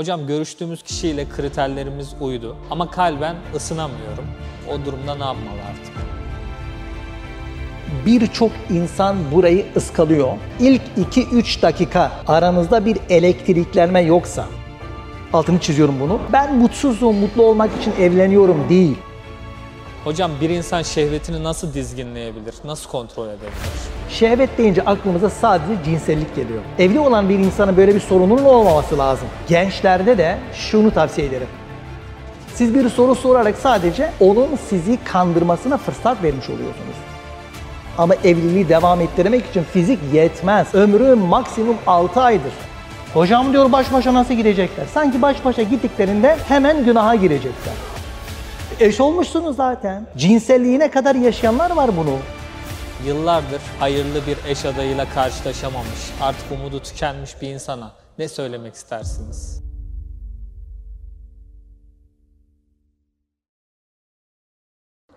Hocam görüştüğümüz kişiyle kriterlerimiz uydu ama kalben ısınamıyorum. O durumda ne yapmalı artık? Birçok insan burayı ıskalıyor. İlk 2-3 dakika aranızda bir elektriklenme yoksa, altını çiziyorum bunu. Ben mutsuzum, mutlu olmak için evleniyorum değil. Hocam bir insan şehvetini nasıl dizginleyebilir? Nasıl kontrol edebilir? Şehvet deyince aklımıza sadece cinsellik geliyor. Evli olan bir insanın böyle bir sorununun olmaması lazım. Gençlerde de şunu tavsiye ederim. Siz bir soru sorarak sadece onun sizi kandırmasına fırsat vermiş oluyorsunuz. Ama evliliği devam ettirmek için fizik yetmez. Ömrü maksimum 6 aydır. Hocam diyor baş başa nasıl girecekler? Sanki baş başa gittiklerinde hemen günaha girecekler. Eş olmuşsunuz zaten. Cinselliğine kadar yaşayanlar var bunu. Yıllardır hayırlı bir eş adayıyla karşılaşamamış, artık umudu tükenmiş bir insana ne söylemek istersiniz?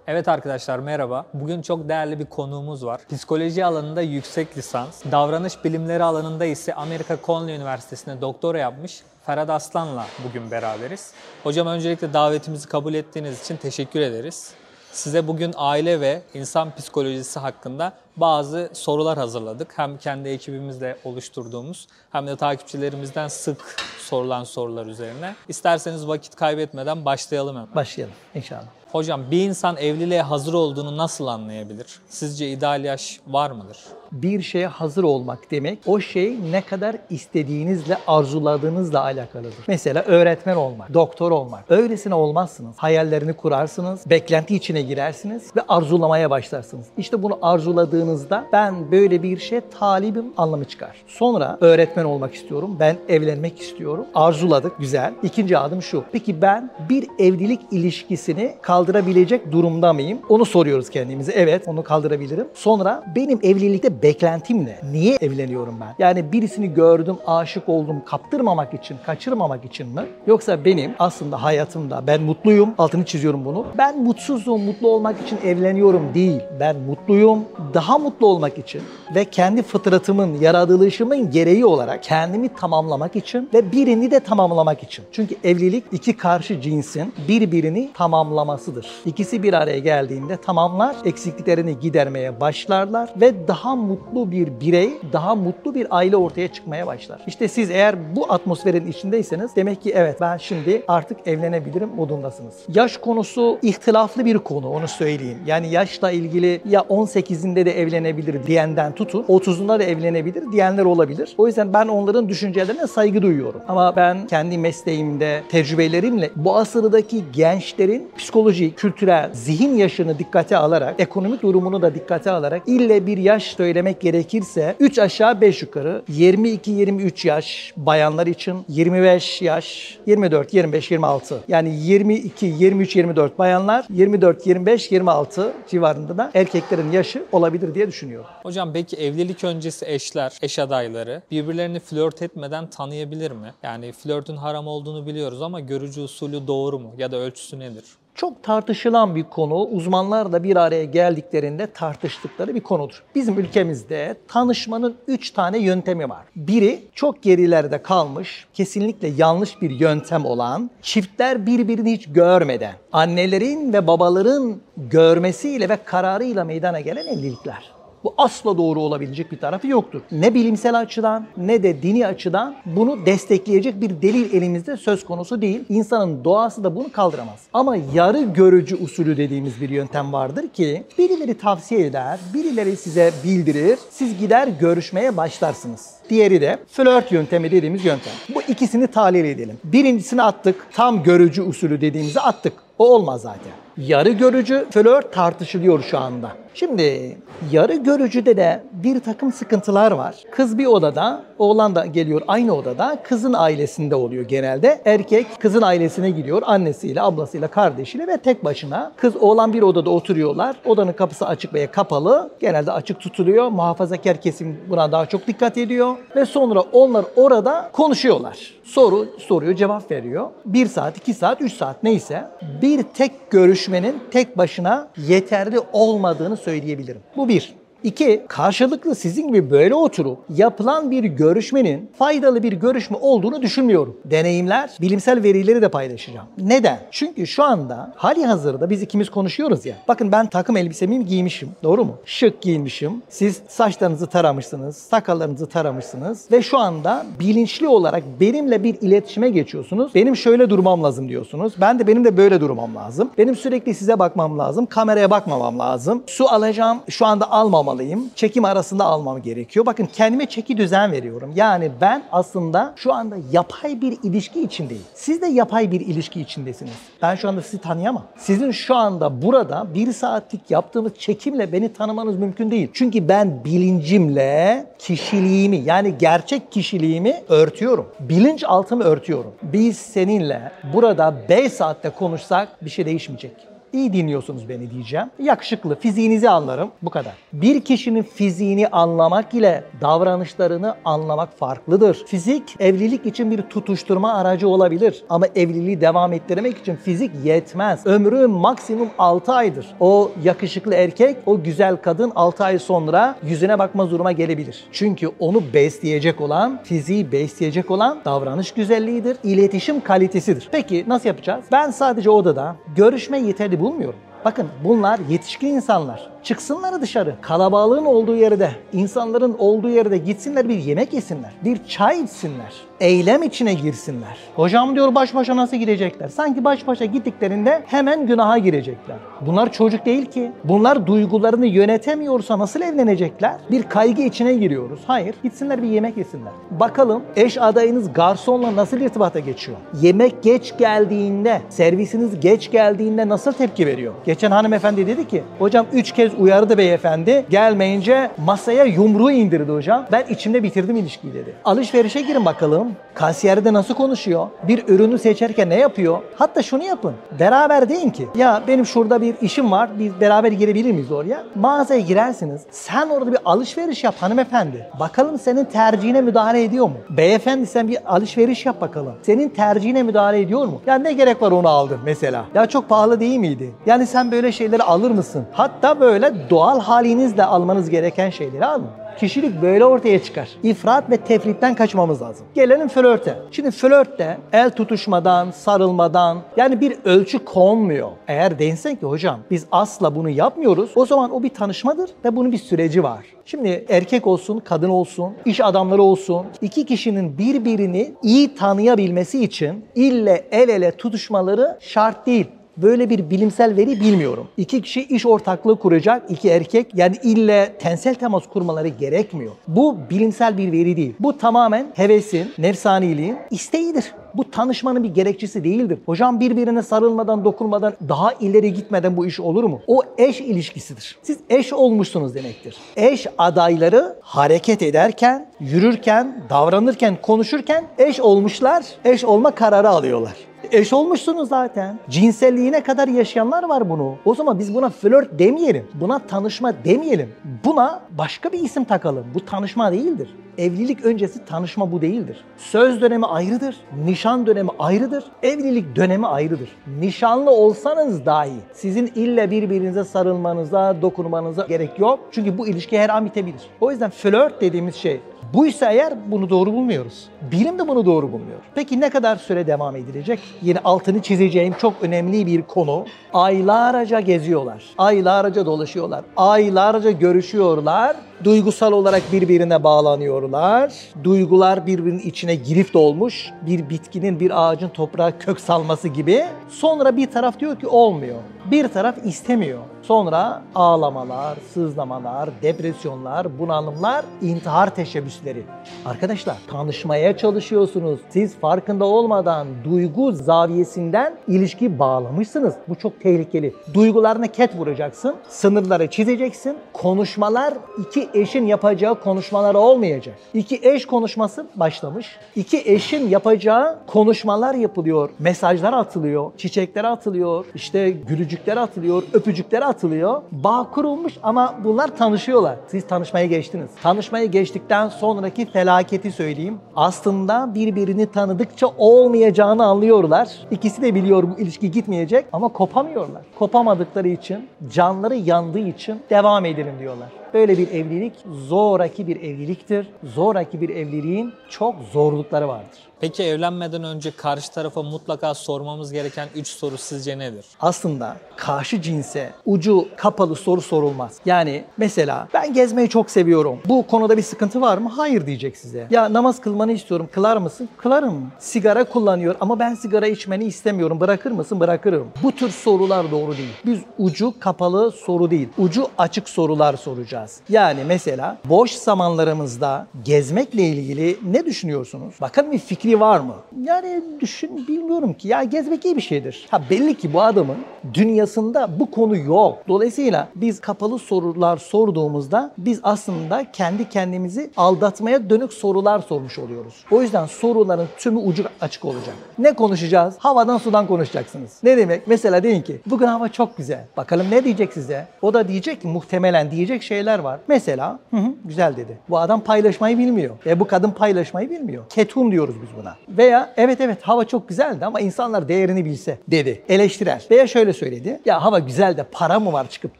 Evet arkadaşlar merhaba. Bugün çok değerli bir konuğumuz var. Psikoloji alanında yüksek lisans, davranış bilimleri alanında ise Amerika Conley Üniversitesi'nde doktora yapmış Ferhat Aslan'la bugün beraberiz. Hocam öncelikle davetimizi kabul ettiğiniz için teşekkür ederiz. Size bugün aile ve insan psikolojisi hakkında bazı sorular hazırladık. Hem kendi ekibimizle oluşturduğumuz hem de takipçilerimizden sık sorulan sorular üzerine. İsterseniz vakit kaybetmeden başlayalım hemen. Başlayalım inşallah. Hocam bir insan evliliğe hazır olduğunu nasıl anlayabilir? Sizce ideal yaş var mıdır? Bir şeye hazır olmak demek o şey ne kadar istediğinizle, arzuladığınızla alakalıdır. Mesela öğretmen olmak, doktor olmak. Öylesine olmazsınız. Hayallerini kurarsınız, beklenti içine girersiniz ve arzulamaya başlarsınız. İşte bunu arzuladığınızda ben böyle bir şey talibim anlamı çıkar. Sonra öğretmen olmak istiyorum, ben evlenmek istiyorum. Arzuladık, güzel. İkinci adım şu. Peki ben bir evlilik ilişkisini kaldırabilecek durumda mıyım? Onu soruyoruz kendimize. Evet, onu kaldırabilirim. Sonra benim evlilikte beklentim ne? Niye evleniyorum ben? Yani birisini gördüm, aşık oldum, kaptırmamak için, kaçırmamak için mi? Yoksa benim aslında hayatımda ben mutluyum, altını çiziyorum bunu. Ben mutsuzum, mutlu olmak için evleniyorum değil. Ben mutluyum, daha mutlu olmak için ve kendi fıtratımın, yaratılışımın gereği olarak kendimi tamamlamak için ve birini de tamamlamak için. Çünkü evlilik iki karşı cinsin birbirini tamamlamasıdır. İkisi bir araya geldiğinde tamamlar, eksikliklerini gidermeye başlarlar ve daha mutlu bir birey, daha mutlu bir aile ortaya çıkmaya başlar. İşte siz eğer bu atmosferin içindeyseniz demek ki evet ben şimdi artık evlenebilirim modundasınız. Yaş konusu ihtilaflı bir konu onu söyleyeyim. Yani yaşla ilgili ya 18'inde de evlenebilir diyenden tutun 30'unda da evlenebilir diyenler olabilir. O yüzden ben onların düşüncelerine saygı duyuyorum. Ama ben kendi mesleğimde tecrübelerimle bu asırdaki gençlerin psikolojik, kültürel, zihin yaşını dikkate alarak, ekonomik durumunu da dikkate alarak ille bir yaş söylemek gerekirse 3 aşağı 5 yukarı 22-23 yaş bayanlar için 25 yaş 24 25 26 yani 22 23 24 bayanlar 24 25 26 civarında da erkeklerin yaşı olabilir diye düşünüyorum. Hocam peki evlilik öncesi eşler, eş adayları birbirlerini flört etmeden tanıyabilir mi? Yani flörtün haram olduğunu biliyoruz ama görücü usulü doğru mu ya da ölçüsü nedir? Çok tartışılan bir konu, uzmanlar da bir araya geldiklerinde tartıştıkları bir konudur. Bizim ülkemizde tanışmanın üç tane yöntemi var. Biri çok gerilerde kalmış, kesinlikle yanlış bir yöntem olan, çiftler birbirini hiç görmeden, annelerin ve babaların görmesiyle ve kararıyla meydana gelen evlilikler. Bu asla doğru olabilecek bir tarafı yoktur. Ne bilimsel açıdan ne de dini açıdan bunu destekleyecek bir delil elimizde söz konusu değil. İnsanın doğası da bunu kaldıramaz. Ama yarı görücü usulü dediğimiz bir yöntem vardır ki birileri tavsiye eder, birileri size bildirir, siz gider görüşmeye başlarsınız. Diğeri de flört yöntemi dediğimiz yöntem. Bu ikisini tahlil edelim. Birincisini attık, tam görücü usulü dediğimizi attık. O olmaz zaten. Yarı görücü flört tartışılıyor şu anda. Şimdi yarı görücüde de bir takım sıkıntılar var. Kız bir odada, oğlan da geliyor aynı odada. Kızın ailesinde oluyor genelde. Erkek kızın ailesine gidiyor annesiyle, ablasıyla, kardeşiyle ve tek başına. Kız oğlan bir odada oturuyorlar. Odanın kapısı açık veya kapalı. Genelde açık tutuluyor. Muhafazakar kesim buna daha çok dikkat ediyor. Ve sonra onlar orada konuşuyorlar. Soru soruyor, cevap veriyor. Bir saat, iki saat, üç saat neyse bir tek görüşmenin tek başına yeterli olmadığını söyleyebilirim. Bu bir. İki, karşılıklı sizin gibi böyle oturup yapılan bir görüşmenin faydalı bir görüşme olduğunu düşünmüyorum. Deneyimler, bilimsel verileri de paylaşacağım. Neden? Çünkü şu anda hali hazırda biz ikimiz konuşuyoruz ya. Bakın ben takım elbisemi giymişim. Doğru mu? Şık giymişim. Siz saçlarınızı taramışsınız, sakallarınızı taramışsınız ve şu anda bilinçli olarak benimle bir iletişime geçiyorsunuz. Benim şöyle durmam lazım diyorsunuz. Ben de benim de böyle durmam lazım. Benim sürekli size bakmam lazım. Kameraya bakmamam lazım. Su alacağım. Şu anda almamalıyım. Çekim arasında almam gerekiyor. Bakın kendime çeki düzen veriyorum. Yani ben aslında şu anda yapay bir ilişki içindeyim. Siz de yapay bir ilişki içindesiniz. Ben şu anda sizi tanıyamam. Sizin şu anda burada bir saatlik yaptığımız çekimle beni tanımanız mümkün değil. Çünkü ben bilincimle kişiliğimi yani gerçek kişiliğimi örtüyorum. Bilinç altımı örtüyorum. Biz seninle burada 5 saatte konuşsak bir şey değişmeyecek. İyi dinliyorsunuz beni diyeceğim. Yakışıklı, fiziğinizi anlarım. Bu kadar. Bir kişinin fiziğini anlamak ile davranışlarını anlamak farklıdır. Fizik evlilik için bir tutuşturma aracı olabilir. Ama evliliği devam ettirmek için fizik yetmez. Ömrü maksimum 6 aydır. O yakışıklı erkek, o güzel kadın 6 ay sonra yüzüne bakma duruma gelebilir. Çünkü onu besleyecek olan, fiziği besleyecek olan davranış güzelliğidir, iletişim kalitesidir. Peki nasıl yapacağız? Ben sadece odada görüşme yeterli bulmuyorum. Bakın bunlar yetişkin insanlar. Çıksınlar dışarı. Kalabalığın olduğu yerde, insanların olduğu yerde gitsinler bir yemek yesinler. Bir çay içsinler. Eylem içine girsinler. Hocam diyor baş başa nasıl girecekler? Sanki baş başa gittiklerinde hemen günaha girecekler. Bunlar çocuk değil ki. Bunlar duygularını yönetemiyorsa nasıl evlenecekler? Bir kaygı içine giriyoruz. Hayır. Gitsinler bir yemek yesinler. Bakalım eş adayınız garsonla nasıl irtibata geçiyor? Yemek geç geldiğinde, servisiniz geç geldiğinde nasıl tepki veriyor? Geçen hanımefendi dedi ki, hocam 3 kez uyardı beyefendi. Gelmeyince masaya yumruğu indirdi hocam. Ben içimde bitirdim ilişkiyi dedi. Alışverişe girin bakalım. Kasiyerde nasıl konuşuyor? Bir ürünü seçerken ne yapıyor? Hatta şunu yapın. Beraber deyin ki ya benim şurada bir işim var. Biz beraber girebilir miyiz oraya? Mağazaya girersiniz. Sen orada bir alışveriş yap hanımefendi. Bakalım senin tercihine müdahale ediyor mu? Beyefendi sen bir alışveriş yap bakalım. Senin tercihine müdahale ediyor mu? Ya ne gerek var onu aldın mesela? Ya çok pahalı değil miydi? Yani sen böyle şeyleri alır mısın? Hatta böyle doğal halinizle almanız gereken şeyleri alın. Kişilik böyle ortaya çıkar. İfrat ve tefritten kaçmamız lazım. Gelelim flörte. Şimdi flörtte el tutuşmadan, sarılmadan yani bir ölçü konmuyor. Eğer densen ki hocam biz asla bunu yapmıyoruz o zaman o bir tanışmadır ve bunun bir süreci var. Şimdi erkek olsun, kadın olsun, iş adamları olsun iki kişinin birbirini iyi tanıyabilmesi için ille el ele tutuşmaları şart değil. Böyle bir bilimsel veri bilmiyorum. İki kişi iş ortaklığı kuracak, iki erkek. Yani ille tensel temas kurmaları gerekmiyor. Bu bilimsel bir veri değil. Bu tamamen hevesin, nefsaniliğin isteğidir. Bu tanışmanın bir gerekçesi değildir. Hocam birbirine sarılmadan, dokunmadan, daha ileri gitmeden bu iş olur mu? O eş ilişkisidir. Siz eş olmuşsunuz demektir. Eş adayları hareket ederken, yürürken, davranırken, konuşurken eş olmuşlar, eş olma kararı alıyorlar. Eş olmuşsunuz zaten. Cinselliğine kadar yaşayanlar var bunu. O zaman biz buna flört demeyelim. Buna tanışma demeyelim. Buna başka bir isim takalım. Bu tanışma değildir. Evlilik öncesi tanışma bu değildir. Söz dönemi ayrıdır. Nişan dönemi ayrıdır. Evlilik dönemi ayrıdır. Nişanlı olsanız dahi sizin ille birbirinize sarılmanıza, dokunmanıza gerek yok. Çünkü bu ilişki her an bitebilir. O yüzden flört dediğimiz şey Buysa eğer bunu doğru bulmuyoruz. Bilim de bunu doğru bulmuyor. Peki ne kadar süre devam edilecek? Yine altını çizeceğim çok önemli bir konu. Aylarca geziyorlar. Aylarca dolaşıyorlar. Aylarca görüşüyorlar. Duygusal olarak birbirine bağlanıyorlar. Duygular birbirinin içine girif dolmuş. Bir bitkinin, bir ağacın toprağa kök salması gibi. Sonra bir taraf diyor ki olmuyor. Bir taraf istemiyor. Sonra ağlamalar, sızlamalar, depresyonlar, bunalımlar, intihar teşebbüsleri. Arkadaşlar tanışmaya çalışıyorsunuz. Siz farkında olmadan duygu zaviyesinden ilişki bağlamışsınız. Bu çok tehlikeli. Duygularına ket vuracaksın, sınırları çizeceksin. Konuşmalar iki eşin yapacağı konuşmalar olmayacak. İki eş konuşması başlamış. İki eşin yapacağı konuşmalar yapılıyor. Mesajlar atılıyor, çiçekler atılıyor, işte gülücükler atılıyor, öpücükler atılıyor. Bağ kurulmuş ama bunlar tanışıyorlar. Siz tanışmaya geçtiniz. Tanışmaya geçtikten sonraki felaketi söyleyeyim. Aslında birbirini tanıdıkça olmayacağını anlıyorlar. İkisi de biliyor bu ilişki gitmeyecek ama kopamıyorlar. Kopamadıkları için, canları yandığı için devam edelim diyorlar. Böyle bir evlilik zoraki bir evliliktir. Zoraki bir evliliğin çok zorlukları vardır. Peki evlenmeden önce karşı tarafa mutlaka sormamız gereken 3 soru sizce nedir? aslında karşı cinse ucu kapalı soru sorulmaz. Yani mesela ben gezmeyi çok seviyorum. Bu konuda bir sıkıntı var mı? Hayır diyecek size. Ya namaz kılmanı istiyorum. Kılar mısın? Kılarım. Sigara kullanıyor ama ben sigara içmeni istemiyorum. Bırakır mısın? Bırakırım. Bu tür sorular doğru değil. Biz ucu kapalı soru değil. Ucu açık sorular soracağız. Yani mesela boş zamanlarımızda gezmekle ilgili ne düşünüyorsunuz? Bakın bir fikri var mı? Yani düşün bilmiyorum ki. Ya gezmek iyi bir şeydir. Ha belli ki bu adamın dünyasında bu konu yok. Dolayısıyla biz kapalı sorular sorduğumuzda biz aslında kendi kendimizi aldatmaya dönük sorular sormuş oluyoruz. O yüzden soruların tümü ucu açık olacak. Ne konuşacağız? Havadan sudan konuşacaksınız. Ne demek? Mesela deyin ki bugün hava çok güzel. Bakalım ne diyecek size? O da diyecek ki muhtemelen diyecek şeyler var. Mesela hı hı, güzel dedi. Bu adam paylaşmayı bilmiyor. Ve bu kadın paylaşmayı bilmiyor. Ketum diyoruz biz buna. Veya evet evet hava çok güzeldi ama insanlar değerini bilse dedi. Eleştirel. Veya şöyle söyledi. Ya hava güzel de para mı var çıkıp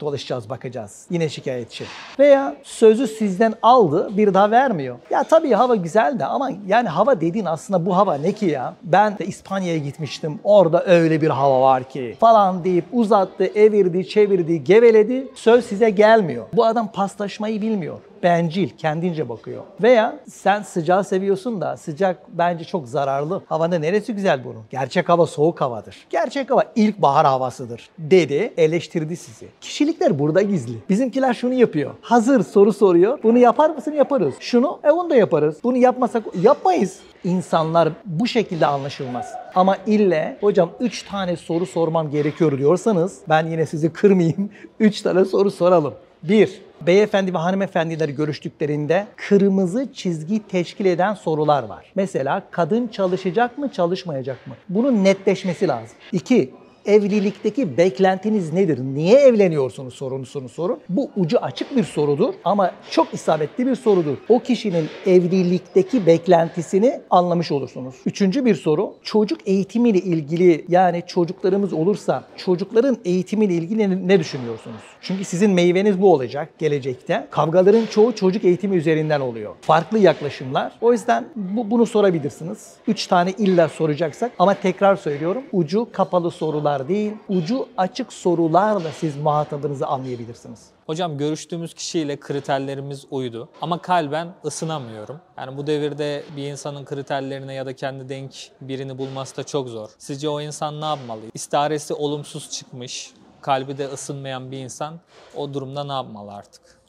dolaşacağız bakacağız. Yine şikayetçi. Veya sözü sizden aldı bir daha vermiyor. Ya tabii hava güzel de ama yani hava dediğin aslında bu hava ne ki ya? Ben de İspanya'ya gitmiştim. Orada öyle bir hava var ki falan deyip uzattı, evirdi, çevirdi, geveledi. Söz size gelmiyor. Bu adam paslaşmayı bilmiyor bencil, kendince bakıyor. Veya sen sıcağı seviyorsun da sıcak bence çok zararlı. Havanın neresi güzel bunun? Gerçek hava soğuk havadır. Gerçek hava ilkbahar havasıdır dedi, eleştirdi sizi. Kişilikler burada gizli. Bizimkiler şunu yapıyor. Hazır soru soruyor. Bunu yapar mısın? Yaparız. Şunu, e onu da yaparız. Bunu yapmasak yapmayız. İnsanlar bu şekilde anlaşılmaz. Ama ille hocam 3 tane soru sormam gerekiyor diyorsanız ben yine sizi kırmayayım. 3 tane soru soralım. 1. Beyefendi ve hanımefendiler görüştüklerinde kırmızı çizgi teşkil eden sorular var. Mesela kadın çalışacak mı, çalışmayacak mı? Bunun netleşmesi lazım. 2 evlilikteki beklentiniz nedir? Niye evleniyorsunuz sorunusunu sorun. Bu ucu açık bir sorudur ama çok isabetli bir sorudur. O kişinin evlilikteki beklentisini anlamış olursunuz. Üçüncü bir soru çocuk eğitimiyle ilgili yani çocuklarımız olursa çocukların eğitimiyle ilgili ne düşünüyorsunuz? Çünkü sizin meyveniz bu olacak gelecekte. Kavgaların çoğu çocuk eğitimi üzerinden oluyor. Farklı yaklaşımlar. O yüzden bu, bunu sorabilirsiniz. Üç tane illa soracaksak ama tekrar söylüyorum ucu kapalı sorular değil, ucu açık sorularla siz muhatabınızı anlayabilirsiniz. Hocam görüştüğümüz kişiyle kriterlerimiz uydu ama kalben ısınamıyorum. Yani bu devirde bir insanın kriterlerine ya da kendi denk birini bulması da çok zor. Sizce o insan ne yapmalı? İstiharesi olumsuz çıkmış, kalbi de ısınmayan bir insan o durumda ne yapmalı artık?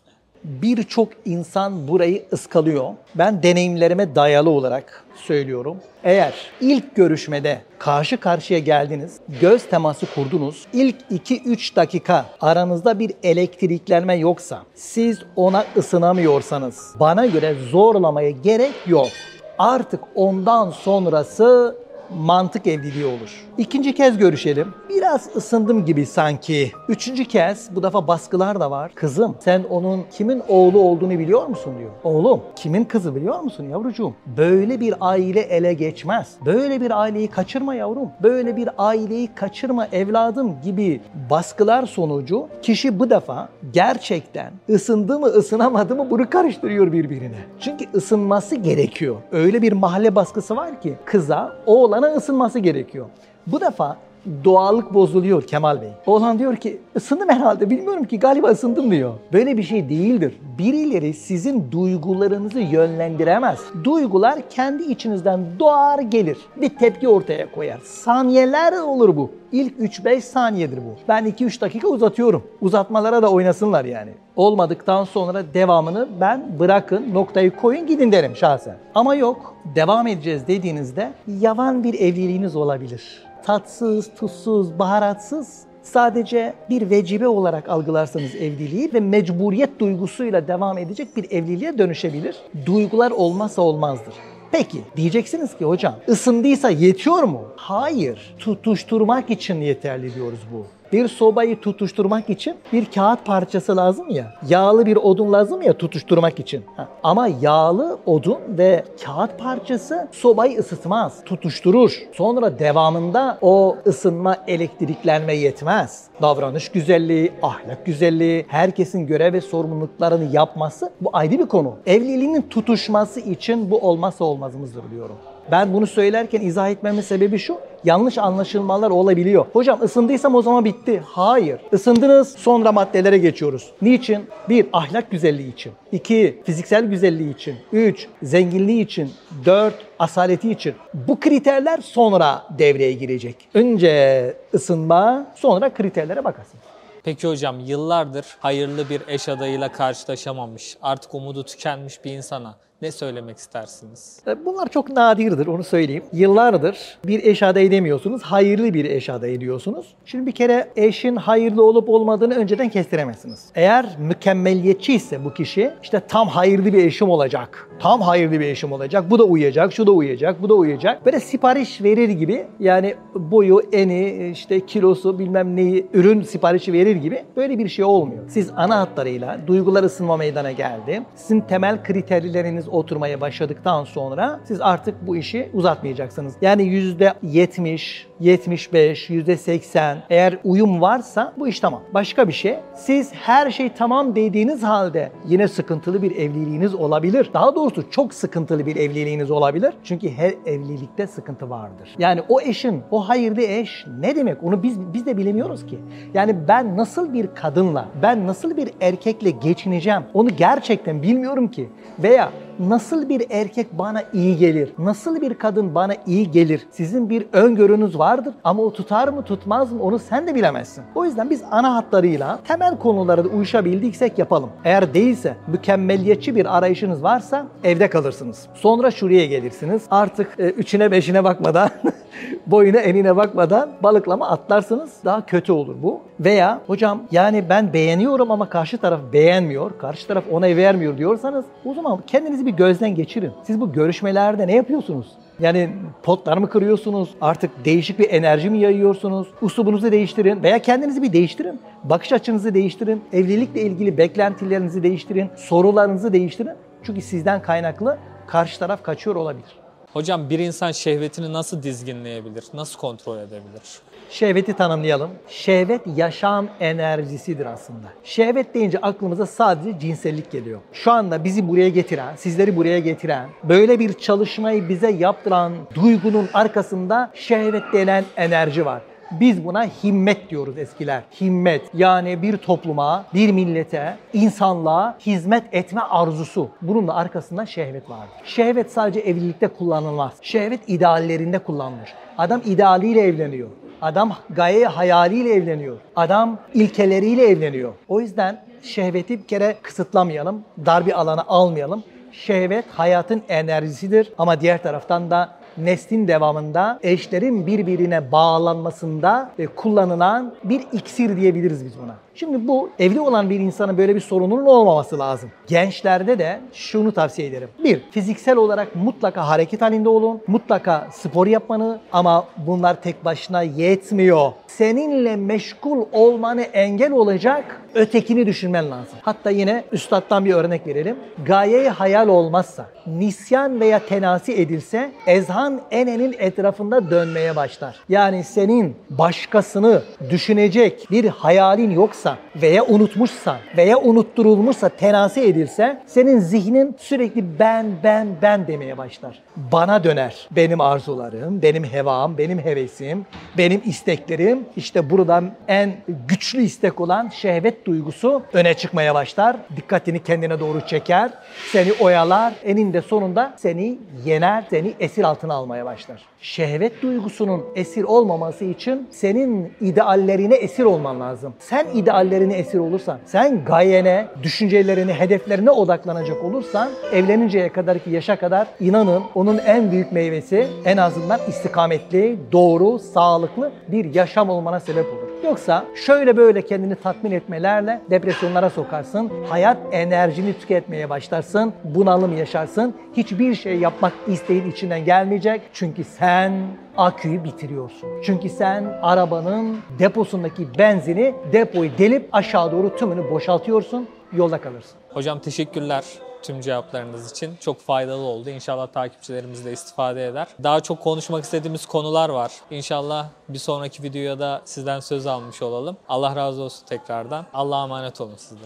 Birçok insan burayı ıskalıyor. Ben deneyimlerime dayalı olarak söylüyorum. Eğer ilk görüşmede karşı karşıya geldiniz, göz teması kurdunuz, ilk 2-3 dakika aranızda bir elektriklenme yoksa, siz ona ısınamıyorsanız, bana göre zorlamaya gerek yok. Artık ondan sonrası mantık evliliği olur. İkinci kez görüşelim. Biraz ısındım gibi sanki. Üçüncü kez bu defa baskılar da var. Kızım sen onun kimin oğlu olduğunu biliyor musun diyor. Oğlum kimin kızı biliyor musun yavrucuğum? Böyle bir aile ele geçmez. Böyle bir aileyi kaçırma yavrum. Böyle bir aileyi kaçırma evladım gibi baskılar sonucu kişi bu defa gerçekten ısındı mı ısınamadı mı bunu karıştırıyor birbirine. Çünkü ısınması gerekiyor. Öyle bir mahalle baskısı var ki kıza oğlana ısınması gerekiyor. Bu defa doğallık bozuluyor Kemal Bey. Oğlan diyor ki ısındım herhalde bilmiyorum ki galiba ısındım diyor. Böyle bir şey değildir. Birileri sizin duygularınızı yönlendiremez. Duygular kendi içinizden doğar gelir. Bir tepki ortaya koyar. Saniyeler olur bu. İlk 3-5 saniyedir bu. Ben 2-3 dakika uzatıyorum. Uzatmalara da oynasınlar yani. Olmadıktan sonra devamını ben bırakın noktayı koyun gidin derim şahsen. Ama yok devam edeceğiz dediğinizde yavan bir evliliğiniz olabilir tatsız, tuzsuz, baharatsız sadece bir vecibe olarak algılarsanız evliliği ve mecburiyet duygusuyla devam edecek bir evliliğe dönüşebilir. Duygular olmazsa olmazdır. Peki diyeceksiniz ki hocam ısındıysa yetiyor mu? Hayır. Tutuşturmak için yeterli diyoruz bu. Bir sobayı tutuşturmak için bir kağıt parçası lazım ya. Yağlı bir odun lazım ya tutuşturmak için. Ama yağlı odun ve kağıt parçası sobayı ısıtmaz, tutuşturur. Sonra devamında o ısınma, elektriklenme yetmez. Davranış güzelliği, ahlak güzelliği, herkesin görev ve sorumluluklarını yapması bu ayrı bir konu. Evliliğinin tutuşması için bu olmazsa olmazımızdır diyorum. Ben bunu söylerken izah etmemin sebebi şu. Yanlış anlaşılmalar olabiliyor. Hocam ısındıysam o zaman bitti. Hayır. Isındınız sonra maddelere geçiyoruz. Niçin? Bir, ahlak güzelliği için. İki, fiziksel güzelliği için. Üç, zenginliği için. Dört, asaleti için. Bu kriterler sonra devreye girecek. Önce ısınma, sonra kriterlere bakarsın. Peki hocam yıllardır hayırlı bir eş adayıyla karşılaşamamış, artık umudu tükenmiş bir insana ne söylemek istersiniz? E, Bunlar çok nadirdir onu söyleyeyim. Yıllardır bir eş adayı demiyorsunuz, hayırlı bir eş adayı diyorsunuz. Şimdi bir kere eşin hayırlı olup olmadığını önceden kestiremezsiniz. Eğer mükemmeliyetçi ise bu kişi işte tam hayırlı bir eşim olacak. Tam hayırlı bir eşim olacak. Bu da uyuyacak, şu da uyuyacak, bu da uyuyacak. Böyle sipariş verir gibi yani boyu, eni, işte kilosu bilmem neyi ürün siparişi verir gibi böyle bir şey olmuyor. Siz ana hatlarıyla duygular ısınma meydana geldi. Sizin temel kriterleriniz oturmaya başladıktan sonra siz artık bu işi uzatmayacaksınız. Yani %70, 75, %80 eğer uyum varsa bu iş tamam. Başka bir şey. Siz her şey tamam dediğiniz halde yine sıkıntılı bir evliliğiniz olabilir. Daha doğrusu çok sıkıntılı bir evliliğiniz olabilir. Çünkü her evlilikte sıkıntı vardır. Yani o eşin, o hayırlı eş ne demek? Onu biz biz de bilemiyoruz ki. Yani ben nasıl bir kadınla, ben nasıl bir erkekle geçineceğim? Onu gerçekten bilmiyorum ki. Veya nasıl bir erkek bana iyi gelir? Nasıl bir kadın bana iyi gelir? Sizin bir öngörünüz vardır ama o tutar mı tutmaz mı onu sen de bilemezsin. O yüzden biz ana hatlarıyla temel konulara da uyuşabildiksek yapalım. Eğer değilse mükemmeliyetçi bir arayışınız varsa evde kalırsınız. Sonra şuraya gelirsiniz. Artık e, üçüne beşine bakmadan boyuna enine bakmadan balıklama atlarsınız daha kötü olur bu. Veya hocam yani ben beğeniyorum ama karşı taraf beğenmiyor, karşı taraf onay vermiyor diyorsanız o zaman kendinizi bir gözden geçirin. Siz bu görüşmelerde ne yapıyorsunuz? Yani potlar mı kırıyorsunuz? Artık değişik bir enerji mi yayıyorsunuz? Usubunuzu değiştirin veya kendinizi bir değiştirin. Bakış açınızı değiştirin. Evlilikle ilgili beklentilerinizi değiştirin. Sorularınızı değiştirin. Çünkü sizden kaynaklı karşı taraf kaçıyor olabilir. Hocam bir insan şehvetini nasıl dizginleyebilir, nasıl kontrol edebilir? Şehveti tanımlayalım. Şehvet yaşam enerjisidir aslında. Şehvet deyince aklımıza sadece cinsellik geliyor. Şu anda bizi buraya getiren, sizleri buraya getiren, böyle bir çalışmayı bize yaptıran duygunun arkasında şehvet denen enerji var. Biz buna himmet diyoruz eskiler. Himmet yani bir topluma, bir millete, insanlığa hizmet etme arzusu. Bunun da arkasında şehvet vardır. Şehvet sadece evlilikte kullanılmaz. Şehvet ideallerinde kullanılır. Adam idealiyle evleniyor. Adam gaye hayaliyle evleniyor. Adam ilkeleriyle evleniyor. O yüzden şehveti bir kere kısıtlamayalım, dar bir alana almayalım. Şehvet hayatın enerjisidir ama diğer taraftan da neslin devamında eşlerin birbirine bağlanmasında kullanılan bir iksir diyebiliriz biz buna. Şimdi bu evli olan bir insanın böyle bir sorununun olmaması lazım. Gençlerde de şunu tavsiye ederim. Bir, fiziksel olarak mutlaka hareket halinde olun. Mutlaka spor yapmanı ama bunlar tek başına yetmiyor. Seninle meşgul olmanı engel olacak ötekini düşünmen lazım. Hatta yine üstattan bir örnek verelim. Gaye hayal olmazsa, nisyan veya tenasi edilse ezhan enenin etrafında dönmeye başlar. Yani senin başkasını düşünecek bir hayalin yoksa veya unutmuşsan veya unutturulmuşsa tenasi edilse senin zihnin sürekli ben ben ben demeye başlar. Bana döner. Benim arzularım, benim hevam, benim hevesim, benim isteklerim işte buradan en güçlü istek olan şehvet duygusu öne çıkmaya başlar. Dikkatini kendine doğru çeker, seni oyalar, eninde sonunda seni yener, seni esir altına almaya başlar. Şehvet duygusunun esir olmaması için senin ideallerine esir olman lazım. Sen ideallerine esir olursan, sen gayene, düşüncelerine, hedeflerine odaklanacak olursan evleninceye kadarki yaşa kadar inanın onun en büyük meyvesi en azından istikametli, doğru, sağlıklı bir yaşam olmana sebep olur. Yoksa şöyle böyle kendini tatmin etmelerle depresyonlara sokarsın. Hayat enerjini tüketmeye başlarsın. Bunalım yaşarsın. Hiçbir şey yapmak isteğin içinden gelmeyecek. Çünkü sen aküyü bitiriyorsun. Çünkü sen arabanın deposundaki benzini depoyu delip aşağı doğru tümünü boşaltıyorsun. Yolda kalırsın. Hocam teşekkürler tüm cevaplarınız için. Çok faydalı oldu. İnşallah takipçilerimiz de istifade eder. Daha çok konuşmak istediğimiz konular var. İnşallah bir sonraki videoya da sizden söz almış olalım. Allah razı olsun tekrardan. Allah'a emanet olun siz de.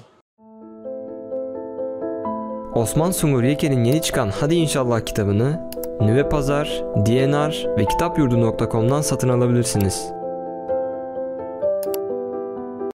Osman Sungur Yeke'nin yeni çıkan Hadi İnşallah kitabını Nüve Pazar, DNR ve kitapyurdu.com'dan satın alabilirsiniz.